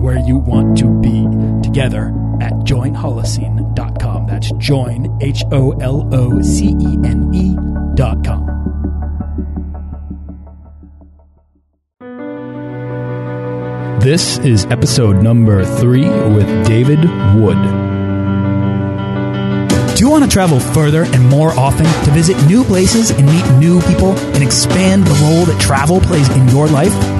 where you want to be together at joinholocene.com. That's join, H O L O C E N E.com. This is episode number three with David Wood. Do you want to travel further and more often to visit new places and meet new people and expand the role that travel plays in your life?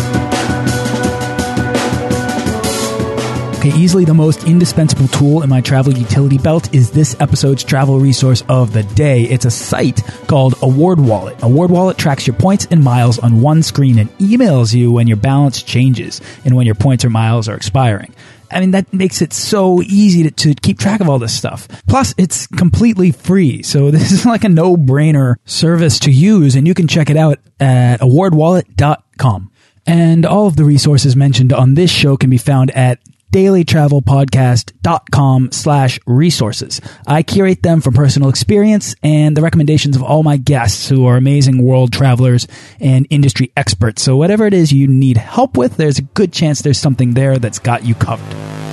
Okay, easily the most indispensable tool in my travel utility belt is this episode's travel resource of the day. It's a site called Award Wallet. Award Wallet tracks your points and miles on one screen and emails you when your balance changes and when your points or miles are expiring. I mean, that makes it so easy to, to, keep track of all this stuff. Plus, it's completely free. So this is like a no-brainer service to use and you can check it out at awardwallet.com. And all of the resources mentioned on this show can be found at dailytravelpodcast.com slash resources. I curate them from personal experience and the recommendations of all my guests who are amazing world travelers and industry experts. So whatever it is you need help with, there's a good chance there's something there that's got you covered.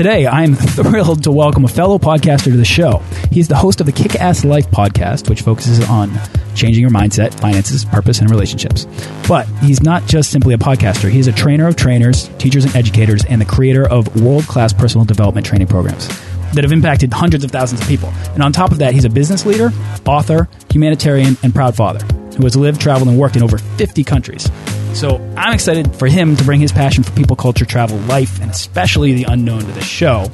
Today, I'm thrilled to welcome a fellow podcaster to the show. He's the host of the Kick Ass Life podcast, which focuses on changing your mindset, finances, purpose, and relationships. But he's not just simply a podcaster, he's a trainer of trainers, teachers, and educators, and the creator of world class personal development training programs that have impacted hundreds of thousands of people. And on top of that, he's a business leader, author, humanitarian, and proud father who has lived, traveled, and worked in over 50 countries. So I'm excited for him to bring his passion for people, culture, travel, life, and especially the unknown to the show.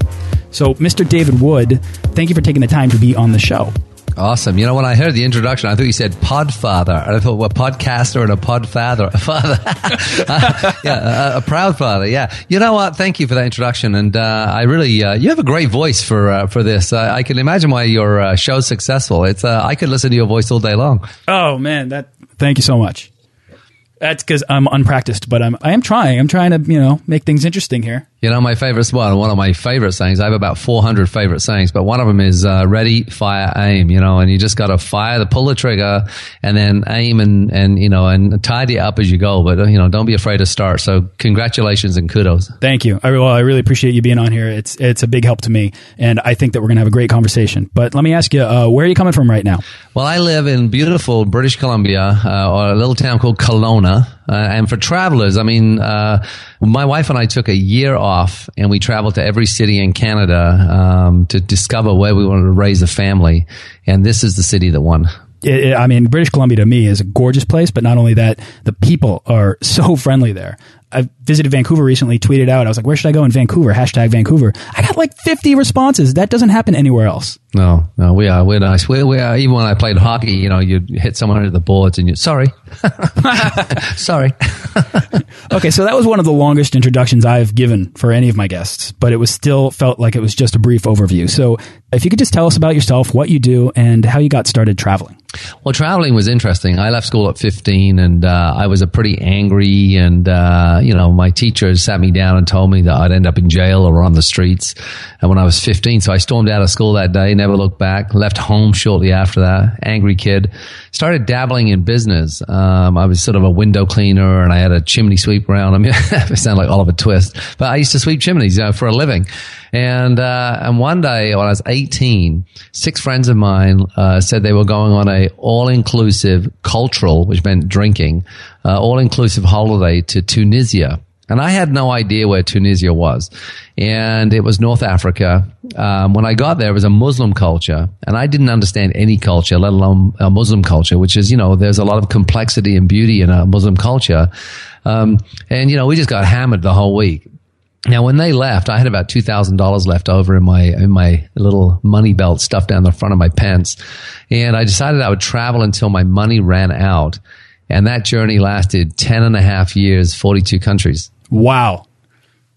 So, Mr. David Wood, thank you for taking the time to be on the show. Awesome. You know, when I heard the introduction, I thought you said podfather. And I thought, well, podcaster and a podfather. A father. uh, yeah, a, a, proud father. Yeah. You know what? Thank you for that introduction. And uh, I really, uh, you have a great voice for uh, for this. I can imagine why your uh, show's successful. It's uh, I could listen to your voice all day long. Oh, man. that. Thank you so much. That's because I'm unpracticed, but I'm I am trying. I'm trying to you know make things interesting here. You know, my favorite one, one of my favorite sayings. I have about 400 favorite sayings, but one of them is uh, "ready, fire, aim." You know, and you just got to fire the pull the trigger and then aim and and you know and tidy up as you go. But you know, don't be afraid to start. So, congratulations and kudos. Thank you. I, well, I really appreciate you being on here. It's it's a big help to me, and I think that we're gonna have a great conversation. But let me ask you, uh, where are you coming from right now? Well, I live in beautiful British Columbia, uh, or a little town called Kelowna. Uh, and for travelers, I mean, uh, my wife and I took a year off and we traveled to every city in Canada um, to discover where we wanted to raise a family. And this is the city that won. It, it, I mean, British Columbia to me is a gorgeous place, but not only that, the people are so friendly there. I visited Vancouver recently, tweeted out, I was like, where should I go in Vancouver? Hashtag Vancouver. I got like 50 responses. That doesn't happen anywhere else. No, no, we are, we're nice. We, we are, even when I played hockey, you know, you hit someone under the boards and you're sorry. sorry. okay, so that was one of the longest introductions I've given for any of my guests, but it was still felt like it was just a brief overview. So if you could just tell us about yourself, what you do, and how you got started traveling. Well, traveling was interesting. I left school at 15 and uh, I was a pretty angry and, uh, you know, my teachers sat me down and told me that I'd end up in jail or on the streets and when I was 15. So I stormed out of school that day, never looked back, left home shortly after that, angry kid, started dabbling in business. Um, I was sort of a window cleaner and I had a chimney sweep around. I mean, I sound like Oliver Twist, but I used to sweep chimneys you know, for a living. And, uh, and one day when I was 18, six friends of mine, uh, said they were going on a all-inclusive cultural, which meant drinking, uh, all-inclusive holiday to Tunisia. And I had no idea where Tunisia was. And it was North Africa. Um, when I got there, it was a Muslim culture. And I didn't understand any culture, let alone a Muslim culture, which is, you know, there's a lot of complexity and beauty in a Muslim culture. Um, and, you know, we just got hammered the whole week. Now, when they left, I had about two thousand dollars left over in my in my little money belt stuffed down the front of my pants, and I decided I would travel until my money ran out. And that journey lasted 10 and a half years, 42 countries. Wow.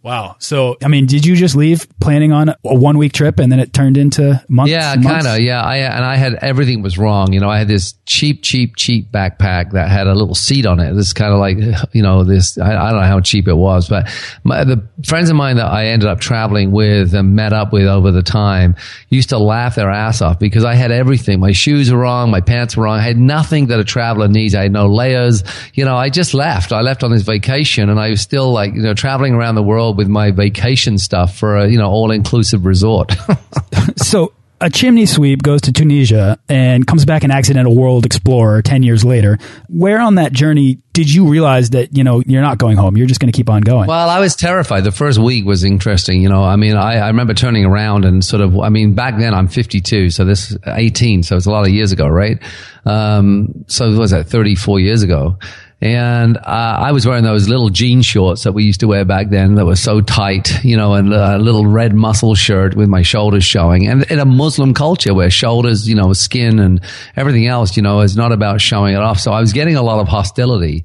Wow. So, I mean, did you just leave planning on a one week trip and then it turned into months? Yeah, kind of. Yeah, I and I had everything was wrong. You know, I had this cheap, cheap, cheap backpack that had a little seat on it. This kind of like, you know, this. I, I, don't know how cheap it was, but my, the friends of mine that I ended up traveling with and met up with over the time used to laugh their ass off because I had everything. My shoes were wrong, my pants were wrong. I had nothing that a traveler needs. I had no layers. You know, I just left. I left on this vacation, and I was still like, you know, traveling around the world with my vacation stuff for a you know all inclusive resort. so a chimney sweep goes to Tunisia and comes back an accidental world explorer 10 years later. Where on that journey did you realize that, you know, you're not going home? You're just going to keep on going? Well, I was terrified. The first week was interesting. You know, I mean, I, I remember turning around and sort of, I mean, back then I'm 52, so this 18, so it's a lot of years ago, right? Um, so what was that 34 years ago? And uh, I was wearing those little jean shorts that we used to wear back then that were so tight, you know, and a little red muscle shirt with my shoulders showing. And in a Muslim culture where shoulders, you know, skin and everything else, you know, is not about showing it off. So I was getting a lot of hostility.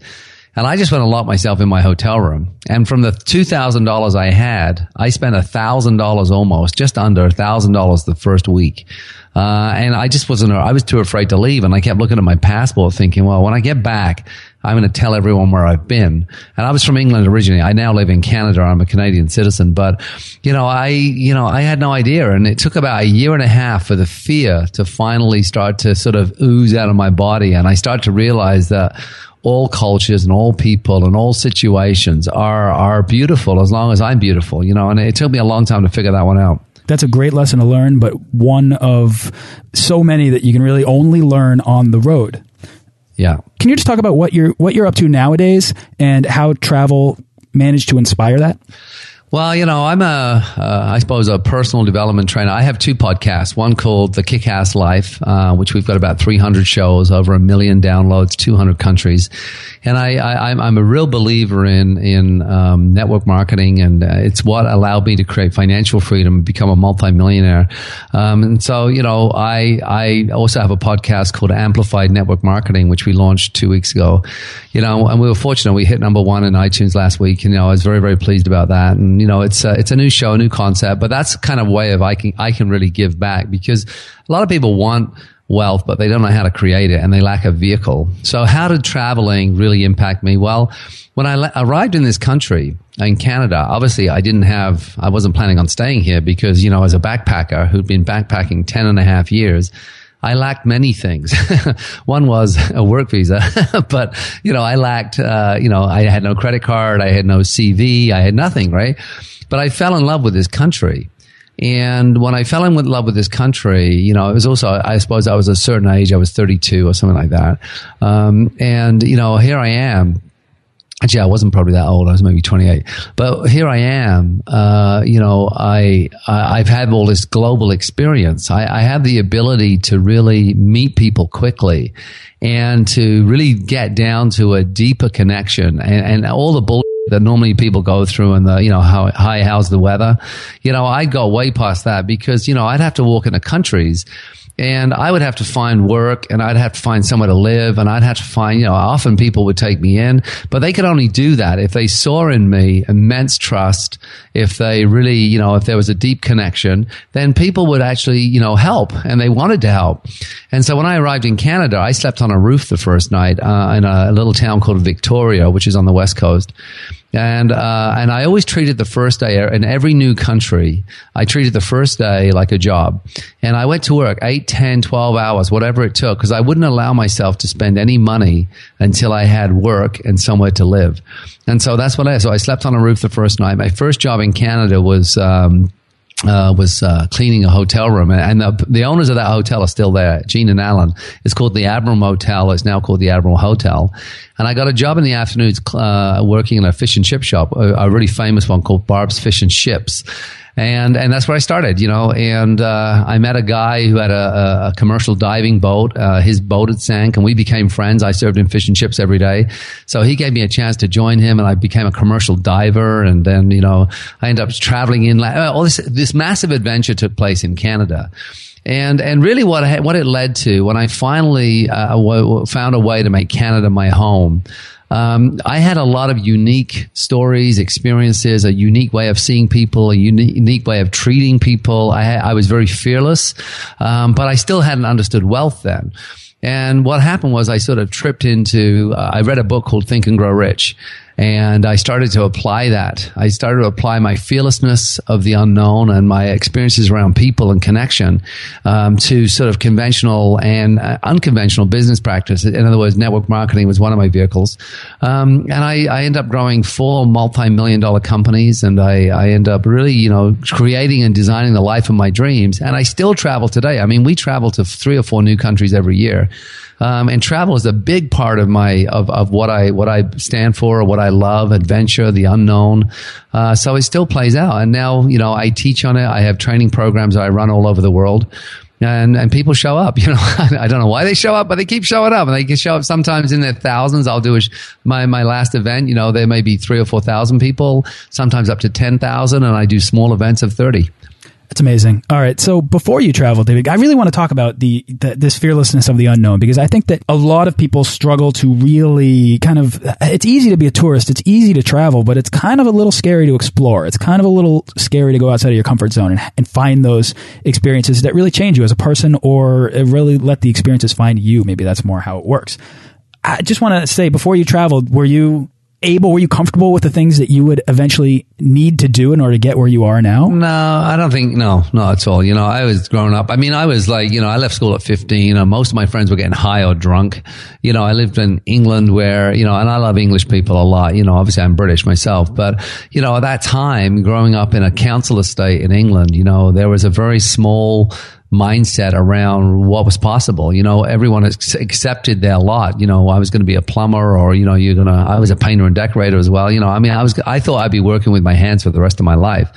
And I just went and locked myself in my hotel room. And from the $2,000 I had, I spent $1,000 almost, just under $1,000 the first week. Uh, and I just wasn't, I was too afraid to leave. And I kept looking at my passport thinking, well, when I get back, I'm going to tell everyone where I've been. And I was from England originally. I now live in Canada. I'm a Canadian citizen, but you know, I, you know, I had no idea. And it took about a year and a half for the fear to finally start to sort of ooze out of my body. And I started to realize that all cultures and all people and all situations are are beautiful as long as I'm beautiful, you know. And it took me a long time to figure that one out. That's a great lesson to learn, but one of so many that you can really only learn on the road. Yeah. Can you just talk about what you're what you're up to nowadays and how travel managed to inspire that? Well, you know, I'm a, uh, I suppose, a personal development trainer. I have two podcasts. One called The Kick-Ass Life, uh, which we've got about 300 shows, over a million downloads, 200 countries, and I, I am a real believer in in um, network marketing, and uh, it's what allowed me to create financial freedom, and become a multimillionaire. Um, and so, you know, I I also have a podcast called Amplified Network Marketing, which we launched two weeks ago. You know, and we were fortunate; we hit number one in iTunes last week. And, you know, I was very very pleased about that. And you know, it's a, it's a new show, a new concept, but that's kind of way of I can I can really give back because a lot of people want wealth, but they don't know how to create it and they lack a vehicle. So how did traveling really impact me? Well, when I arrived in this country, in Canada, obviously I didn't have, I wasn't planning on staying here because, you know, as a backpacker who'd been backpacking 10 and a half years, I lacked many things. One was a work visa, but you know, I lacked, uh, you know, I had no credit card, I had no CV, I had nothing, right? But I fell in love with this country. And when I fell in love with this country, you know, it was also, I suppose I was a certain age, I was 32 or something like that. Um, and, you know, here I am Actually, I wasn't probably that old. I was maybe 28. But here I am. Uh, you know, I, I have had all this global experience. I, I have the ability to really meet people quickly and to really get down to a deeper connection and, and all the bull that normally people go through and the, you know, how, hi, how's the weather? You know, I go way past that because, you know, I'd have to walk into countries and I would have to find work and I'd have to find somewhere to live and I'd have to find, you know, often people would take me in, but they could only do that if they saw in me immense trust, if they really, you know, if there was a deep connection, then people would actually, you know, help and they wanted to help. And so when I arrived in Canada, I slept on a roof the first night uh, in a little town called Victoria, which is on the west coast. And, uh, and I always treated the first day in every new country, I treated the first day like a job. And I went to work 8, 10, 12 hours, whatever it took, because I wouldn't allow myself to spend any money until I had work and somewhere to live. And so that's what I, so I slept on a roof the first night. My first job in Canada was, um, uh, was uh, cleaning a hotel room, and the, the, owners of that hotel are still there. Gene and Alan. It's called the Admiral Motel. It's now called the Admiral Hotel. And I got a job in the afternoons uh, working in a fish and chip shop, a, a, really famous one called Barb's Fish and Chips. And and that's where I started, you know. And uh, I met a guy who had a, a commercial diving boat. Uh, his boat had sank, and we became friends. I served him fish and chips every day, so he gave me a chance to join him, and I became a commercial diver. And then, you know, I ended up traveling in. All this this massive adventure took place in Canada. And and really, what I, what it led to when I finally uh, found a way to make Canada my home um, I had a lot of unique stories, experiences, a unique way of seeing people, a unique, unique way of treating people. I, I was very fearless, um, but I still hadn't understood wealth then. And what happened was I sort of tripped into, uh, I read a book called Think and Grow Rich. And I started to apply that. I started to apply my fearlessness of the unknown and my experiences around people and connection um, to sort of conventional and uh, unconventional business practice. In other words, network marketing was one of my vehicles. Um, and I, I ended up growing four multi-million dollar companies and I, I end up really, you know, creating and designing the life of my dreams. And I still travel today. I mean, we travel to three or four new countries every year. Um, and travel is a big part of my of, of what I what I stand for, what I love, adventure, the unknown. Uh, so it still plays out. And now, you know, I teach on it. I have training programs I run all over the world. And, and people show up, you know, I don't know why they show up, but they keep showing up and they can show up sometimes in their thousands. I'll do a, my, my last event, you know, there may be three or 4,000 people, sometimes up to 10,000 and I do small events of 30. That's amazing. All right. So before you travel, David, I really want to talk about the, the, this fearlessness of the unknown because I think that a lot of people struggle to really kind of. It's easy to be a tourist. It's easy to travel, but it's kind of a little scary to explore. It's kind of a little scary to go outside of your comfort zone and, and find those experiences that really change you as a person, or really let the experiences find you. Maybe that's more how it works. I just want to say before you traveled, were you able, were you comfortable with the things that you would eventually need to do in order to get where you are now? No, I don't think, no, not at all. You know, I was growing up. I mean, I was like, you know, I left school at 15. Uh, most of my friends were getting high or drunk. You know, I lived in England where, you know, and I love English people a lot. You know, obviously I'm British myself, but, you know, at that time, growing up in a council estate in England, you know, there was a very small, mindset around what was possible. You know, everyone accepted their lot. You know, I was going to be a plumber or, you know, you're going to, I was a painter and decorator as well. You know, I mean, I was, I thought I'd be working with my hands for the rest of my life.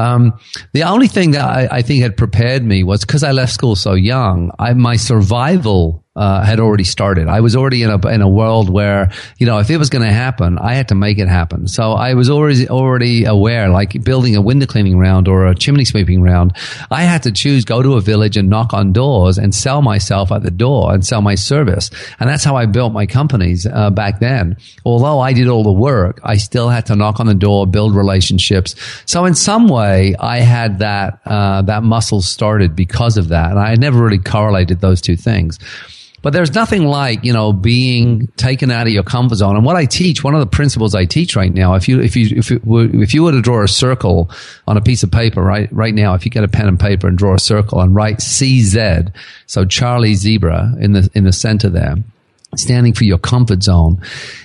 Um, the only thing that I, I, think had prepared me was because I left school so young, I, my survival uh, had already started. I was already in a in a world where you know if it was going to happen, I had to make it happen. So I was already already aware, like building a window cleaning round or a chimney sweeping round. I had to choose go to a village and knock on doors and sell myself at the door and sell my service, and that's how I built my companies uh, back then. Although I did all the work, I still had to knock on the door, build relationships. So in some way, I had that uh, that muscle started because of that, and I never really correlated those two things. But there's nothing like, you know, being taken out of your comfort zone. And what I teach, one of the principles I teach right now, if you, if you, if you, were, if you were to draw a circle on a piece of paper, right, right now, if you get a pen and paper and draw a circle and write CZ, so Charlie Zebra in the, in the center there, standing for your comfort zone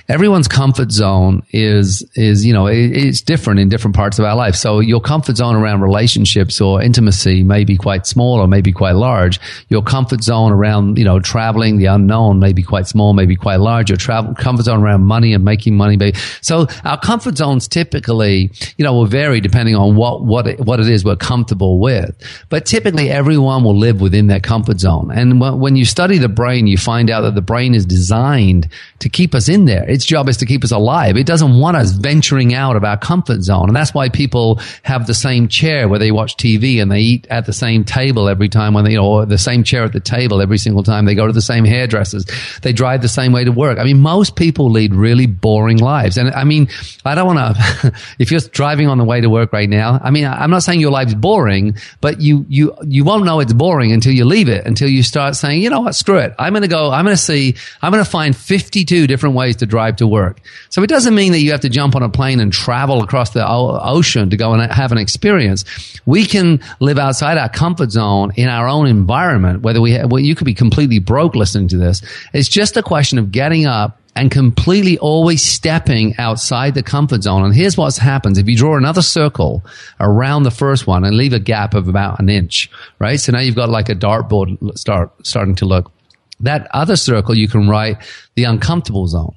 everyone's comfort zone is is you know it, it's different in different parts of our life. So your comfort zone around relationships or intimacy may be quite small or maybe quite large. Your comfort zone around you know traveling, the unknown, may be quite small, maybe quite large. Your travel comfort zone around money and making money. Maybe. So our comfort zones typically you know will vary depending on what what it, what it is we're comfortable with. But typically everyone will live within that comfort zone. And when you study the brain, you find out that the brain is designed to keep us in there its job is to keep us alive. It doesn't want us venturing out of our comfort zone. And that's why people have the same chair where they watch TV and they eat at the same table every time when they, you know, or the same chair at the table every single time they go to the same hairdressers. They drive the same way to work. I mean, most people lead really boring lives. And I mean, I don't want to, if you're driving on the way to work right now, I mean, I'm not saying your life's boring, but you, you, you won't know it's boring until you leave it, until you start saying, you know what, screw it. I'm going to go, I'm going to see, I'm going to find 52 different ways to drive to work. So it doesn't mean that you have to jump on a plane and travel across the ocean to go and have an experience. We can live outside our comfort zone in our own environment, whether we, well, you could be completely broke listening to this. It's just a question of getting up and completely always stepping outside the comfort zone. And here's what happens. If you draw another circle around the first one and leave a gap of about an inch, right? So now you've got like a dartboard start, starting to look. That other circle, you can write the uncomfortable zone.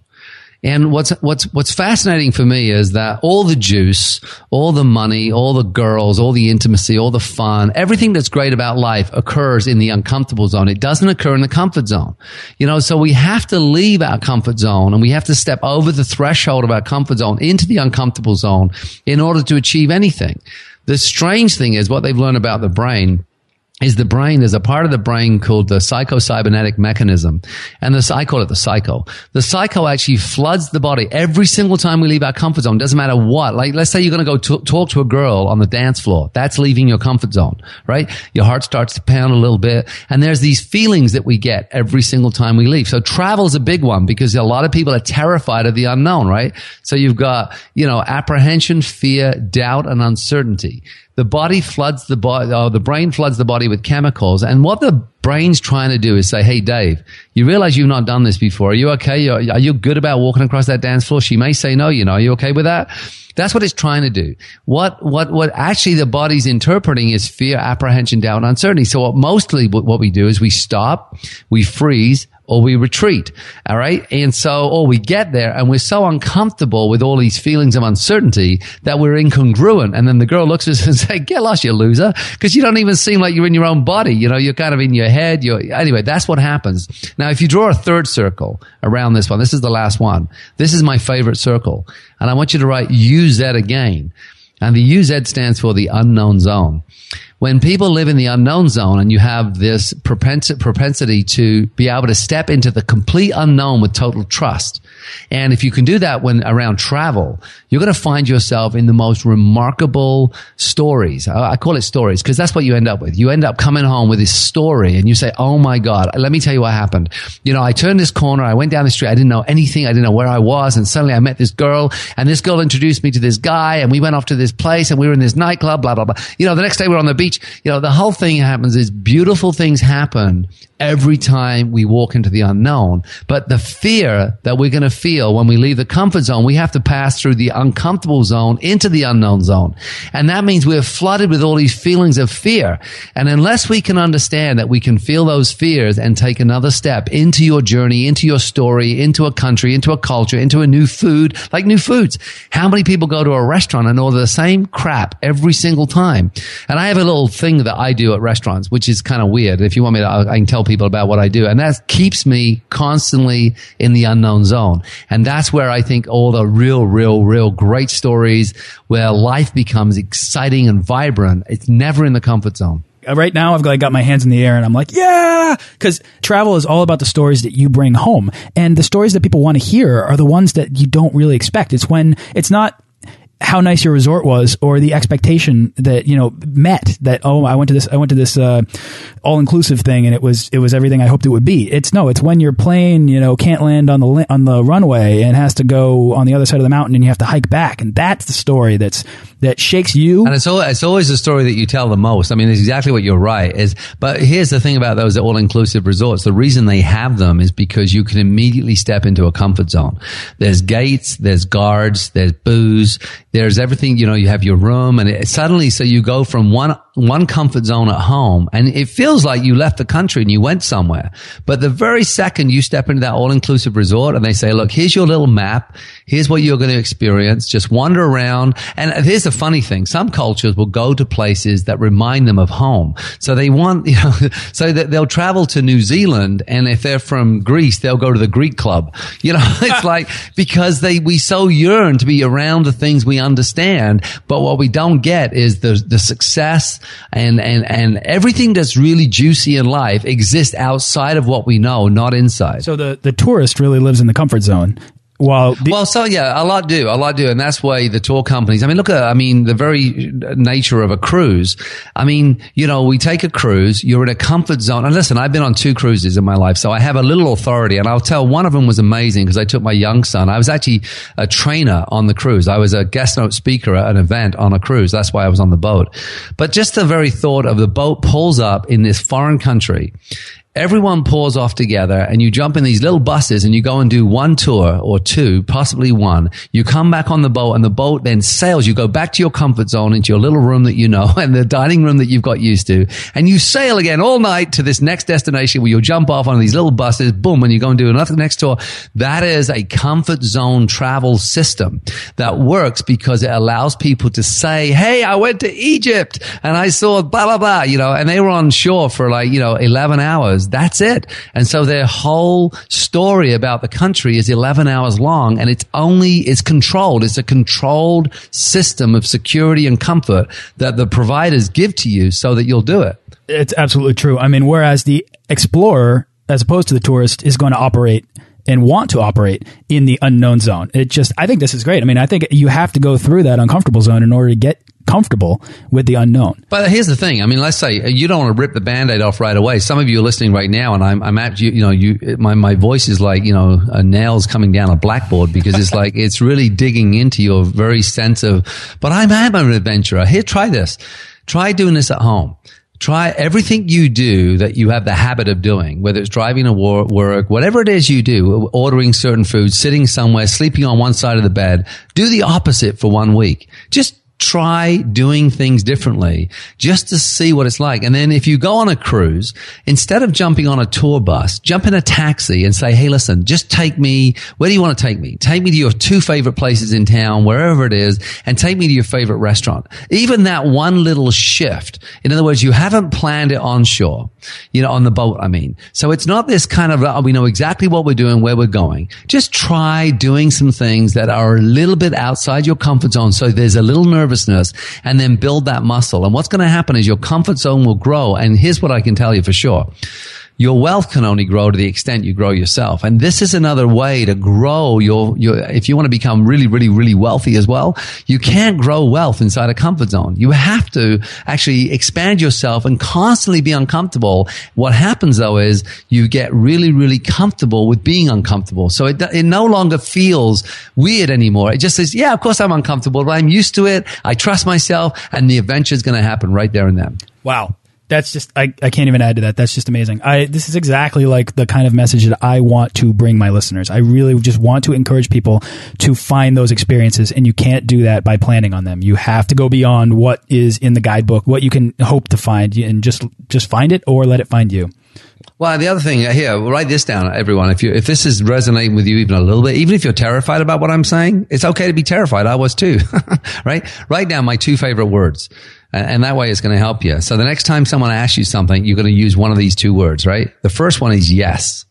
And what's what's what's fascinating for me is that all the juice, all the money, all the girls, all the intimacy, all the fun, everything that's great about life occurs in the uncomfortable zone. It doesn't occur in the comfort zone. You know, so we have to leave our comfort zone and we have to step over the threshold of our comfort zone into the uncomfortable zone in order to achieve anything. The strange thing is what they've learned about the brain is the brain. There's a part of the brain called the psychocybernetic mechanism. And the, I call it the psycho. The psycho actually floods the body every single time we leave our comfort zone. Doesn't matter what. Like, let's say you're going to go t- talk to a girl on the dance floor. That's leaving your comfort zone, right? Your heart starts to pound a little bit. And there's these feelings that we get every single time we leave. So travel is a big one because a lot of people are terrified of the unknown, right? So you've got, you know, apprehension, fear, doubt, and uncertainty the body floods the body, or oh, the brain floods the body with chemicals. And what the brain's trying to do is say, Hey, Dave, you realize you've not done this before. Are you okay? Are you good about walking across that dance floor? She may say no, you know, are you okay with that? That's what it's trying to do. What, what, what actually the body's interpreting is fear, apprehension, doubt, uncertainty. So what mostly what we do is we stop, we freeze, or we retreat. All right. And so, or we get there and we're so uncomfortable with all these feelings of uncertainty that we're incongruent. And then the girl looks at us and says, get lost, you loser. Cause you don't even seem like you're in your own body. You know, you're kind of in your head. You're, anyway, that's what happens. Now, if you draw a third circle around this one, this is the last one. This is my favorite circle. And I want you to write use that again. And the UZ stands for the unknown zone when people live in the unknown zone and you have this propensity to be able to step into the complete unknown with total trust. And if you can do that when around travel, you're going to find yourself in the most remarkable stories. I call it stories because that's what you end up with. You end up coming home with this story and you say, Oh my God, let me tell you what happened. You know, I turned this corner. I went down the street. I didn't know anything. I didn't know where I was. And suddenly I met this girl and this girl introduced me to this guy and we went off to this place and we were in this nightclub, blah, blah, blah. You know, the next day we're on the beach. You know, the whole thing happens is beautiful things happen every time we walk into the unknown. But the fear that we're going to feel when we leave the comfort zone, we have to pass through the uncomfortable zone into the unknown zone. And that means we're flooded with all these feelings of fear. And unless we can understand that we can feel those fears and take another step into your journey, into your story, into a country, into a culture, into a new food, like new foods. How many people go to a restaurant and order the same crap every single time? And I have a little thing that I do at restaurants, which is kind of weird. If you want me to, I can tell people about what I do. And that keeps me constantly in the unknown zone. And that's where I think all the real, real, real great stories where life becomes exciting and vibrant. It's never in the comfort zone uh, right now I've got, got my hands in the air and I'm like, yeah, because travel is all about the stories that you bring home. And the stories that people want to hear are the ones that you don't really expect. It's when it's not how nice your resort was or the expectation that you know met that oh I went to this I went to this uh, all inclusive thing and it was it was everything I hoped it would be. It's no it's when your plane you know can't land on the on the runway and has to go on the other side of the mountain and you have to hike back. And that's the story that's that shakes you and it's always, it's always the story that you tell the most I mean it's exactly what you're right is but here's the thing about those all inclusive resorts the reason they have them is because you can immediately step into a comfort zone there's gates there's guards there's booze there's everything, you know, you have your room and it, suddenly, so you go from one, one comfort zone at home and it feels like you left the country and you went somewhere. But the very second you step into that all inclusive resort and they say, look, here's your little map. Here's what you're going to experience. Just wander around. And here's the funny thing. Some cultures will go to places that remind them of home. So they want, you know, so that they'll travel to New Zealand. And if they're from Greece, they'll go to the Greek club. You know, it's like because they, we so yearn to be around the things we understand. But what we don't get is the, the success and, and, and everything that's really juicy in life exists outside of what we know, not inside. So the, the tourist really lives in the comfort zone well, the- well, so yeah, a lot do, a lot do, and that's why the tour companies. I mean, look at, I mean, the very nature of a cruise. I mean, you know, we take a cruise, you're in a comfort zone, and listen, I've been on two cruises in my life, so I have a little authority, and I'll tell one of them was amazing because I took my young son. I was actually a trainer on the cruise. I was a guest note speaker at an event on a cruise. That's why I was on the boat. But just the very thought of the boat pulls up in this foreign country everyone pours off together and you jump in these little buses and you go and do one tour or two, possibly one. You come back on the boat and the boat then sails. You go back to your comfort zone into your little room that you know and the dining room that you've got used to. And you sail again all night to this next destination where you'll jump off on these little buses, boom, and you go and do another next tour. That is a comfort zone travel system that works because it allows people to say, Hey, I went to Egypt and I saw blah, blah, blah, you know, and they were on shore for like, you know, 11 hours. That's it. And so their whole story about the country is 11 hours long and it's only, it's controlled. It's a controlled system of security and comfort that the providers give to you so that you'll do it. It's absolutely true. I mean, whereas the explorer, as opposed to the tourist, is going to operate and want to operate in the unknown zone. It just, I think this is great. I mean, I think you have to go through that uncomfortable zone in order to get comfortable with the unknown. But here's the thing. I mean, let's say you don't want to rip the band-aid off right away. Some of you are listening right now and I'm, I'm at you, you know, you, my, my voice is like, you know, a nails coming down a blackboard because it's like, it's really digging into your very sense of, but I'm, I'm an adventurer. Here, try this. Try doing this at home try everything you do that you have the habit of doing, whether it's driving to work, whatever it is you do, ordering certain food, sitting somewhere, sleeping on one side of the bed, do the opposite for one week. Just try doing things differently just to see what it's like. And then if you go on a cruise, instead of jumping on a tour bus, jump in a taxi and say, Hey, listen, just take me, where do you want to take me? Take me to your two favorite places in town, wherever it is, and take me to your favorite restaurant. Even that one little shift. In other words, you haven't planned it on shore, you know, on the boat, I mean. So it's not this kind of, oh, we know exactly what we're doing, where we're going. Just try doing some things that are a little bit outside your comfort zone. So there's a little nerve nervousness and then build that muscle. And what's going to happen is your comfort zone will grow. And here's what I can tell you for sure your wealth can only grow to the extent you grow yourself. And this is another way to grow your, your, if you want to become really, really, really wealthy as well, you can't grow wealth inside a comfort zone. You have to actually expand yourself and constantly be uncomfortable. What happens though is you get really, really comfortable with being uncomfortable. So it, it no longer feels weird anymore. It just says, yeah, of course I'm uncomfortable, but I'm used to it. I trust myself and the adventure is going to happen right there and then. Wow that's just I, I can't even add to that that's just amazing i this is exactly like the kind of message that i want to bring my listeners i really just want to encourage people to find those experiences and you can't do that by planning on them you have to go beyond what is in the guidebook what you can hope to find and just just find it or let it find you well, the other thing uh, here, write this down, everyone. If you, if this is resonating with you even a little bit, even if you're terrified about what I'm saying, it's okay to be terrified. I was too, right? Write down my two favorite words. And that way it's going to help you. So the next time someone asks you something, you're going to use one of these two words, right? The first one is yes.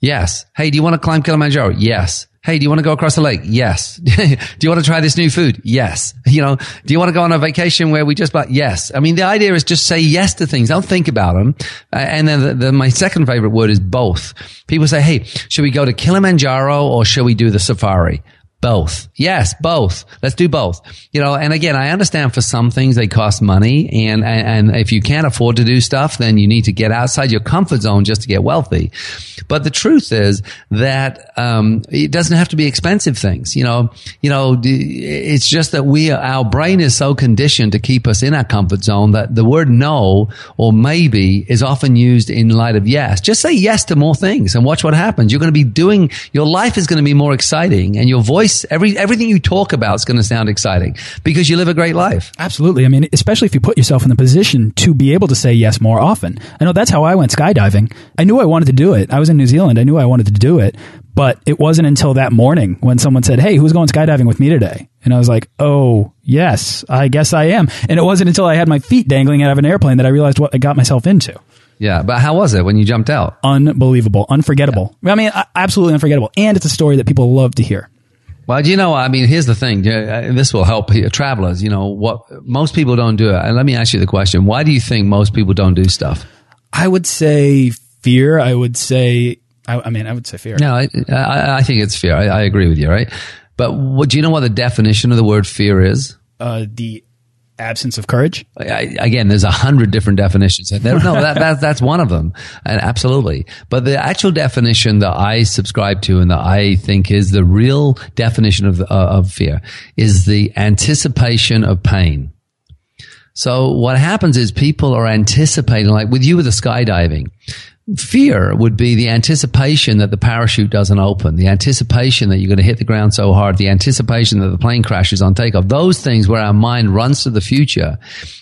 Yes. Hey, do you want to climb Kilimanjaro? Yes. Hey, do you want to go across the lake? Yes. do you want to try this new food? Yes. You know, do you want to go on a vacation where we just bought? Yes. I mean, the idea is just say yes to things. Don't think about them. And then the, the, my second favorite word is both. People say, Hey, should we go to Kilimanjaro or should we do the safari? Both. Yes, both. Let's do both. You know, and again, I understand for some things they cost money and, and if you can't afford to do stuff, then you need to get outside your comfort zone just to get wealthy. But the truth is that, um, it doesn't have to be expensive things. You know, you know, it's just that we, our brain is so conditioned to keep us in our comfort zone that the word no or maybe is often used in light of yes. Just say yes to more things and watch what happens. You're going to be doing, your life is going to be more exciting and your voice voice, every everything you talk about is going to sound exciting because you live a great life. Absolutely. I mean, especially if you put yourself in the position to be able to say yes more often. I know that's how I went skydiving. I knew I wanted to do it. I was in New Zealand. I knew I wanted to do it, but it wasn't until that morning when someone said, "Hey, who's going skydiving with me today?" And I was like, "Oh, yes, I guess I am." And it wasn't until I had my feet dangling out of an airplane that I realized what I got myself into. Yeah, but how was it when you jumped out? Unbelievable, unforgettable. Yeah. I mean, absolutely unforgettable, and it's a story that people love to hear. Well, you know, I mean, here's the thing. Uh, this will help travelers. You know, what most people don't do it. And let me ask you the question: Why do you think most people don't do stuff? I would say fear. I would say. I, I mean, I would say fear. No, I, I, I think it's fear. I, I, agree with you, right? But what, do you know what the definition of the word fear is? Uh, the absence of courage? I, again, there's a hundred different definitions. no, that, that, that's one of them. And absolutely. But the actual definition that I subscribe to and that I think is the real definition of, uh, of fear is the anticipation of pain. So what happens is people are anticipating, like with you with the skydiving, Fear would be the anticipation that the parachute doesn't open, the anticipation that you're going to hit the ground so hard, the anticipation that the plane crashes on takeoff. Those things where our mind runs to the future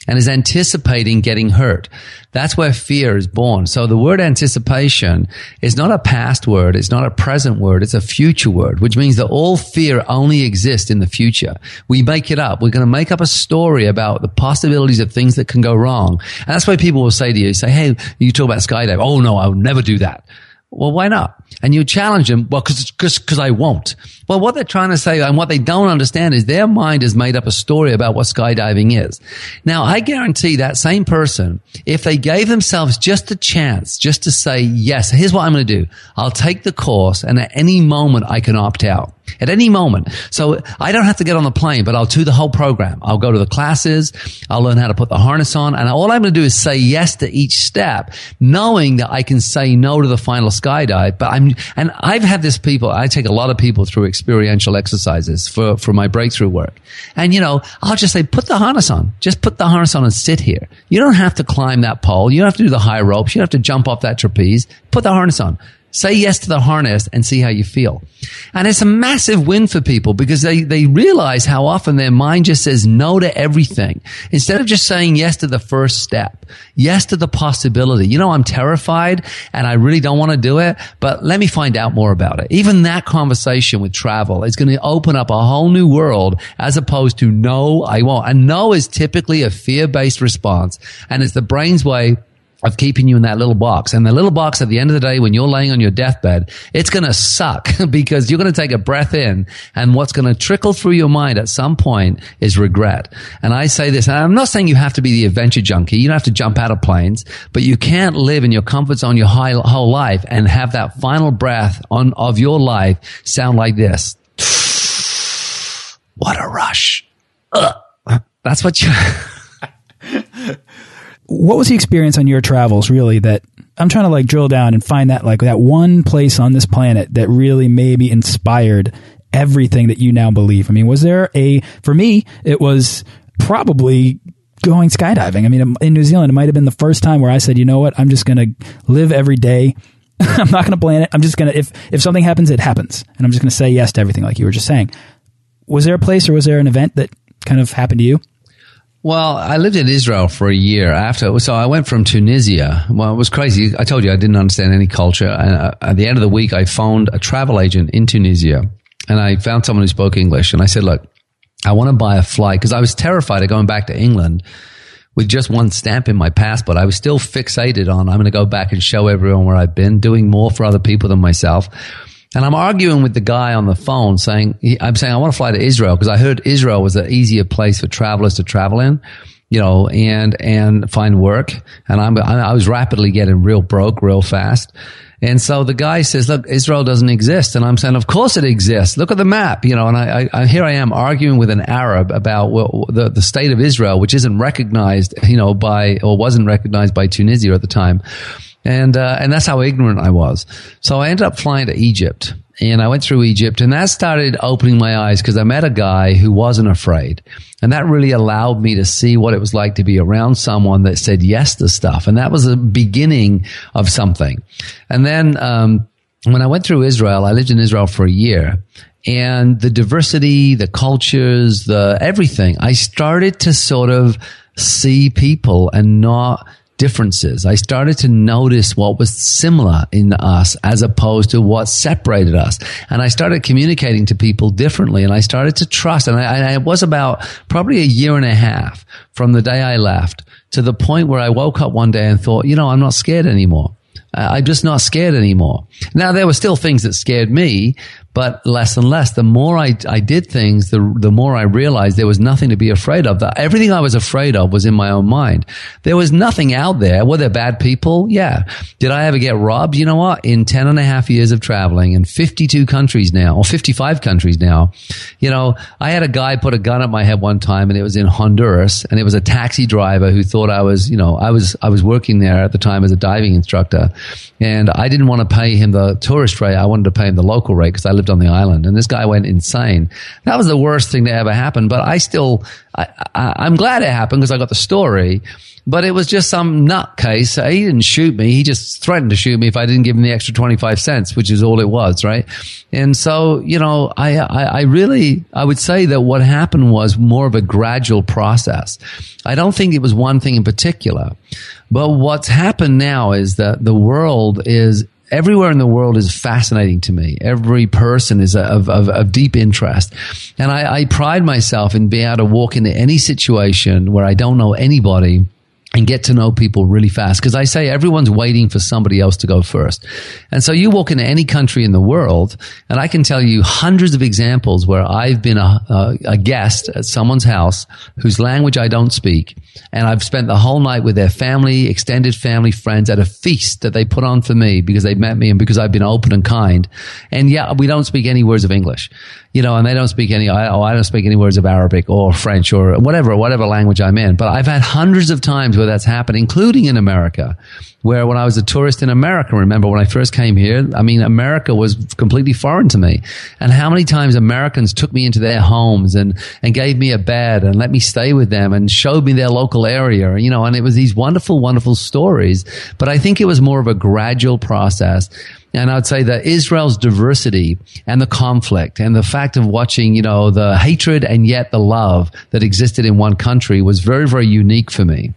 and is anticipating getting hurt. That's where fear is born. So the word anticipation is not a past word. It's not a present word. It's a future word, which means that all fear only exists in the future. We make it up. We're going to make up a story about the possibilities of things that can go wrong. And that's why people will say to you, say, Hey, you talk about skydive. Oh no, I would never do that. Well, why not? And you challenge them, well, cause, cause, cause I won't. Well, what they're trying to say and what they don't understand is their mind has made up a story about what skydiving is. Now, I guarantee that same person, if they gave themselves just a chance, just to say, yes, here's what I'm going to do. I'll take the course and at any moment I can opt out. At any moment. So I don't have to get on the plane, but I'll do the whole program. I'll go to the classes. I'll learn how to put the harness on. And all I'm going to do is say yes to each step, knowing that I can say no to the final skydive. But I'm, and I've had this people, I take a lot of people through experiential exercises for, for my breakthrough work. And you know, I'll just say, put the harness on. Just put the harness on and sit here. You don't have to climb that pole. You don't have to do the high ropes. You don't have to jump off that trapeze. Put the harness on. Say yes to the harness and see how you feel. And it's a massive win for people because they, they realize how often their mind just says no to everything instead of just saying yes to the first step, yes to the possibility. You know, I'm terrified and I really don't want to do it, but let me find out more about it. Even that conversation with travel is going to open up a whole new world as opposed to no, I won't. And no is typically a fear-based response and it's the brain's way of keeping you in that little box. And the little box at the end of the day, when you're laying on your deathbed, it's going to suck because you're going to take a breath in and what's going to trickle through your mind at some point is regret. And I say this, and I'm not saying you have to be the adventure junkie. You don't have to jump out of planes, but you can't live in your comfort zone your whole life and have that final breath on, of your life sound like this. what a rush. Ugh. That's what you, what was the experience on your travels really that I'm trying to like drill down and find that like that one place on this planet that really maybe inspired everything that you now believe. I mean, was there a for me it was probably going skydiving. I mean, in New Zealand it might have been the first time where I said, "You know what? I'm just going to live every day. I'm not going to plan it. I'm just going to if if something happens, it happens." And I'm just going to say yes to everything like you were just saying. Was there a place or was there an event that kind of happened to you? Well, I lived in Israel for a year after. So I went from Tunisia. Well, it was crazy. I told you I didn't understand any culture. And uh, at the end of the week, I phoned a travel agent in Tunisia and I found someone who spoke English. And I said, look, I want to buy a flight because I was terrified of going back to England with just one stamp in my passport. I was still fixated on I'm going to go back and show everyone where I've been, doing more for other people than myself. And I'm arguing with the guy on the phone saying, I'm saying I want to fly to Israel because I heard Israel was an easier place for travelers to travel in, you know, and, and find work. And I'm, I was rapidly getting real broke real fast. And so the guy says, look, Israel doesn't exist. And I'm saying, of course it exists. Look at the map, you know, and I, I here I am arguing with an Arab about well, the, the state of Israel, which isn't recognized, you know, by, or wasn't recognized by Tunisia at the time. And, uh, and that's how ignorant I was. So I ended up flying to Egypt and I went through Egypt and that started opening my eyes because I met a guy who wasn't afraid. And that really allowed me to see what it was like to be around someone that said yes to stuff. And that was the beginning of something. And then, um, when I went through Israel, I lived in Israel for a year and the diversity, the cultures, the everything, I started to sort of see people and not differences. I started to notice what was similar in us as opposed to what separated us. And I started communicating to people differently and I started to trust. And I, was about probably a year and a half from the day I left to the point where I woke up one day and thought, you know, I'm not scared anymore. Uh, I'm just not scared anymore. Now there were still things that scared me, but less and less. The more I, I did things, the, the more I realized there was nothing to be afraid of. Everything I was afraid of was in my own mind. There was nothing out there. Were there bad people? Yeah. Did I ever get robbed? You know what? In 10 and a half years of traveling in 52 countries now, or 55 countries now, you know, I had a guy put a gun at my head one time and it was in Honduras and it was a taxi driver who thought I was, you know, I was, I was working there at the time as a diving instructor and I didn't want to pay him the tourist rate. I wanted to pay him the local rate because I lived on the island. And this guy went insane. That was the worst thing that ever happened. But I still, I, I, I'm glad it happened because I got the story. But it was just some nutcase. He didn't shoot me. He just threatened to shoot me if I didn't give him the extra 25 cents, which is all it was, right? And so, you know, I, I, I really, I would say that what happened was more of a gradual process. I don't think it was one thing in particular. But what's happened now is that the world is everywhere in the world is fascinating to me. Every person is of, of, of deep interest. And I, I pride myself in being able to walk into any situation where I don't know anybody and get to know people really fast. Because I say everyone's waiting for somebody else to go first. And so you walk into any country in the world, and I can tell you hundreds of examples where I've been a, a, a, guest at someone's house whose language I don't speak. And I've spent the whole night with their family, extended family, friends at a feast that they put on for me because they met me and because I've been open and kind. And yeah, we don't speak any words of English you know, and they don't speak any, I, oh, I don't speak any words of Arabic or French or whatever, whatever language I'm in. But I've had hundreds of times where that's happened, including in America, where when I was a tourist in America, remember when I first came here, I mean, America was completely foreign to me. And how many times Americans took me into their homes and, and gave me a bed and let me stay with them and showed me their local area, you know, and it was these wonderful, wonderful stories. But I think it was more of a gradual process. And I'd say that Israel's diversity and the conflict and the fact of watching, you know, the hatred and yet the love that existed in one country was very, very unique for me.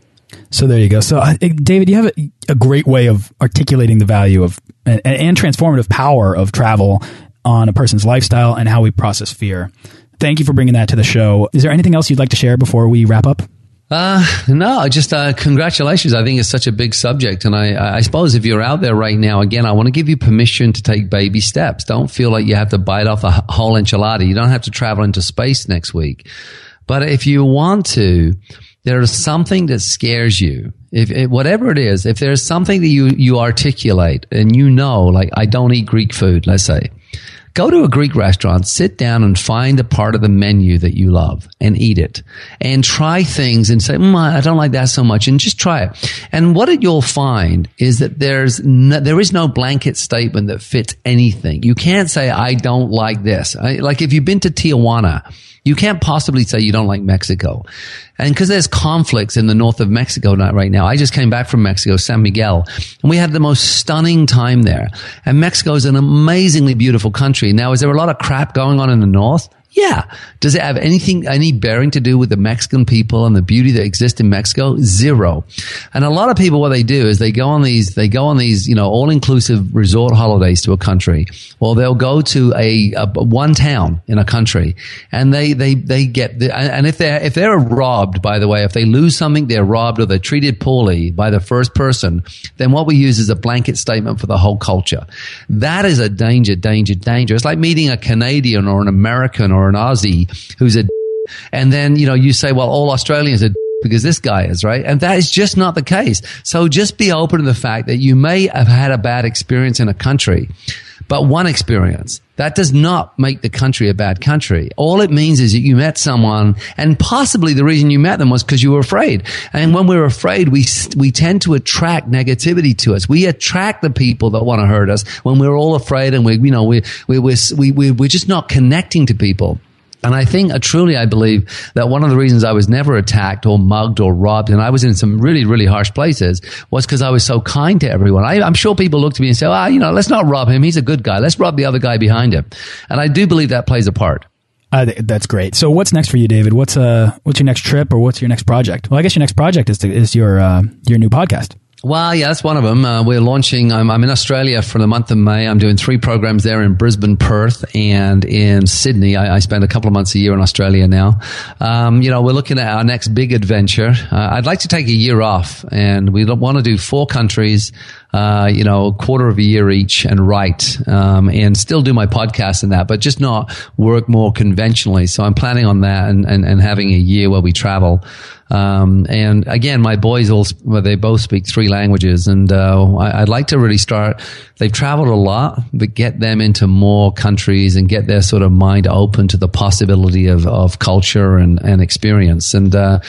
So there you go. So, David, you have a, a, great way of articulating the value of and, and transformative power of travel on a person's lifestyle and how we process fear. Thank you for bringing that to the show. Is there anything else you'd like to share before we wrap up? Uh, no, just uh, congratulations. I think it's such a big subject. And I, I suppose if you're out there right now, again, I want to give you permission to take baby steps. Don't feel like you have to bite off a whole enchilada. You don't have to travel into space next week. But if you want to, there's something that scares you. If, if, whatever it is, if there's something that you, you articulate and you know, like I don't eat Greek food, let's say, Go to a Greek restaurant, sit down and find a part of the menu that you love and eat it and try things and say, mm, I don't like that so much and just try it. And what you'll find is that there's no, there is no blanket statement that fits anything. You can't say, I don't like this. I, like if you've been to Tijuana, you can't possibly say you don't like Mexico. And because there's conflicts in the north of Mexico right now. I just came back from Mexico, San Miguel, and we had the most stunning time there. And Mexico is an amazingly beautiful country. Now, is there a lot of crap going on in the north? Yeah. Does it have anything, any bearing to do with the Mexican people and the beauty that exists in Mexico? Zero. And a lot of people, what they do is they go on these, they go on these, you know, all inclusive resort holidays to a country. Well, they'll go to a, a, one town in a country and they, they, they get, the, and if they're, if they're robbed, by the way, if they lose something, they're robbed or they're treated poorly by the first person, then what we use is a blanket statement for the whole culture. That is a danger, danger, danger. It's like meeting a Canadian or an American or or an Aussie who's a, and then, you know, you say, well, all Australians are because this guy is, right? And that is just not the case. So just be open to the fact that you may have had a bad experience in a country, but one experience. That does not make the country a bad country. All it means is that you met someone and possibly the reason you met them was because you were afraid. And when we're afraid, we, we tend to attract negativity to us. We attract the people that want to hurt us when we're all afraid and we, you know, we, we, we, we, we're just not connecting to people. And I think, uh, truly, I believe that one of the reasons I was never attacked or mugged or robbed, and I was in some really, really harsh places, was because I was so kind to everyone. I, am sure people look to me and say, ah, you know, let's not rob him. He's a good guy. Let's rob the other guy behind him. And I do believe that plays a part. Uh, that's great. So, what's next for you, David? What's uh, what's your next trip, or what's your next project? Well, I guess your next project is to, is your uh, your new podcast. Well, yeah, that's one of them. Uh, we're launching. I'm, I'm, in Australia for the month of May. I'm doing three programs there in Brisbane, Perth, and in Sydney. I, I spend a couple of months a year in Australia now. Um, you know, we're looking at our next big adventure. Uh, I'd like to take a year off, and we want to do four countries. Uh, you know, a quarter of a year each and write, um, and still do my podcast and that, but just not work more conventionally. So I'm planning on that and, and, and having a year where we travel. Um, and again, my boys all, well, they both speak three languages and, uh, I, would like to really start, they've traveled a lot, but get them into more countries and get their sort of mind open to the possibility of, of culture and, and experience. And, uh,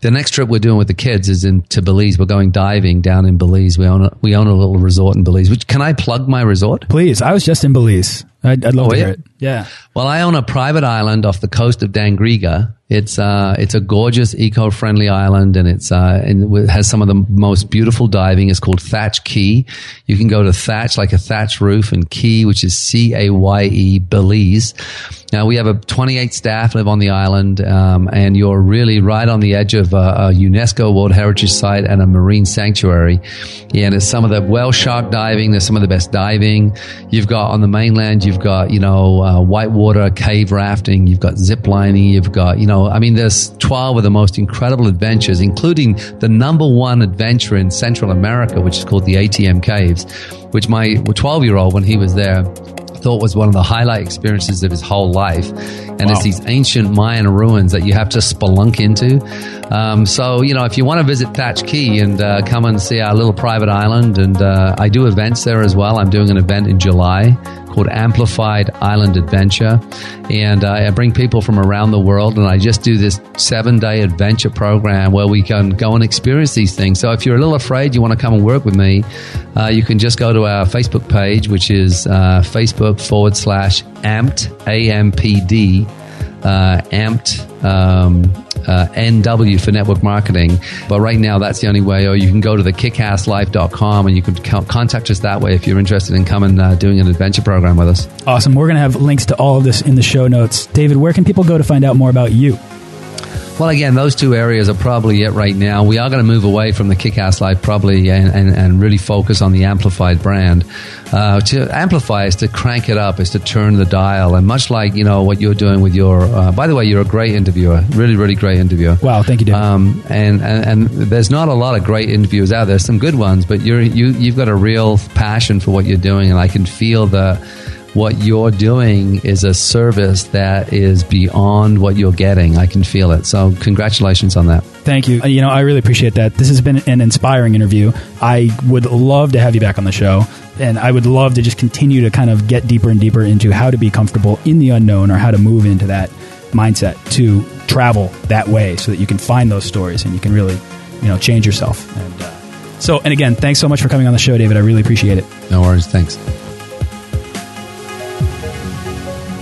the next trip we're doing with the kids is into Belize. We're going diving down in Belize. We own, we own a a little resort in Belize. Which can I plug my resort? Please. I was just in Belize. I'd, I'd love Oh, to yeah? hear it. Yeah. Well, I own a private island off the coast of Dangriga. It's uh, it's a gorgeous, eco-friendly island, and it's uh, and it has some of the most beautiful diving. It's called Thatch Caye. You can go to Thatch, like a thatch roof, and Key, which is C A Y E, Belize. Now we have a 28 staff live on the island, um, and you're really right on the edge of a, a UNESCO World Heritage Site and a marine sanctuary. Yeah, and it's some of the whale shark diving. There's some of the best diving. You've got on the mainland. You've got you know uh, whitewater cave rafting. You've got zip lining. You've got you know I mean there's 12 of the most incredible adventures, including the number one adventure in Central America, which is called the ATM Caves, which my 12 year old when he was there thought was one of the highlight experiences of his whole life. And it's these ancient Mayan ruins that you have to spelunk into. Um, so, you know, if you want to visit Thatch Caye and uh, come and see our little private island, and uh, I do events there as well. I'm doing an event in July called Amplified Island Adventure. And uh, I bring people from around the world, and I just do this seven day adventure program where we can go and experience these things. So if you're a little afraid, you want to come and work with me, uh, you can just go to our Facebook page, which is uh, Facebook forward slash amped, A M P D, uh, amped. Um, uh, NW for network marketing. But right now, that's the only way. Or you can go to the kickasslife.com and you can contact us that way if you're interested in coming uh, doing an adventure program with us. Awesome. We're going to have links to all of this in the show notes. David, where can people go to find out more about you? Well, again, those two areas are probably it right now. We are going to move away from the Kick-Ass Life probably and, and, and really focus on the Amplified brand. Uh, to amplify is to crank it up, is to turn the dial. And much like, you know, what you're doing with your, uh, by the way, you're a great interviewer, really, really great interviewer. Wow. Thank you, David. Um, and, and, and there's not a lot of great interviewers out there. Some good ones, but you're, you, you've got a real passion for what you're doing. And I can feel that what you're doing is a service that is beyond what you're getting. I can feel it. So congratulations on that. Thank you. Uh, You know, I really appreciate that. This has been an inspiring interview. I would love to have you back on the show. And I would love to just continue to kind of get deeper and deeper into how to be comfortable in the unknown or how to move into that mindset to travel that way so that you can find those stories and you can really, you know, change yourself. And uh, so, and again, thanks so much for coming on the show, David. I really appreciate it. No worries. Thanks.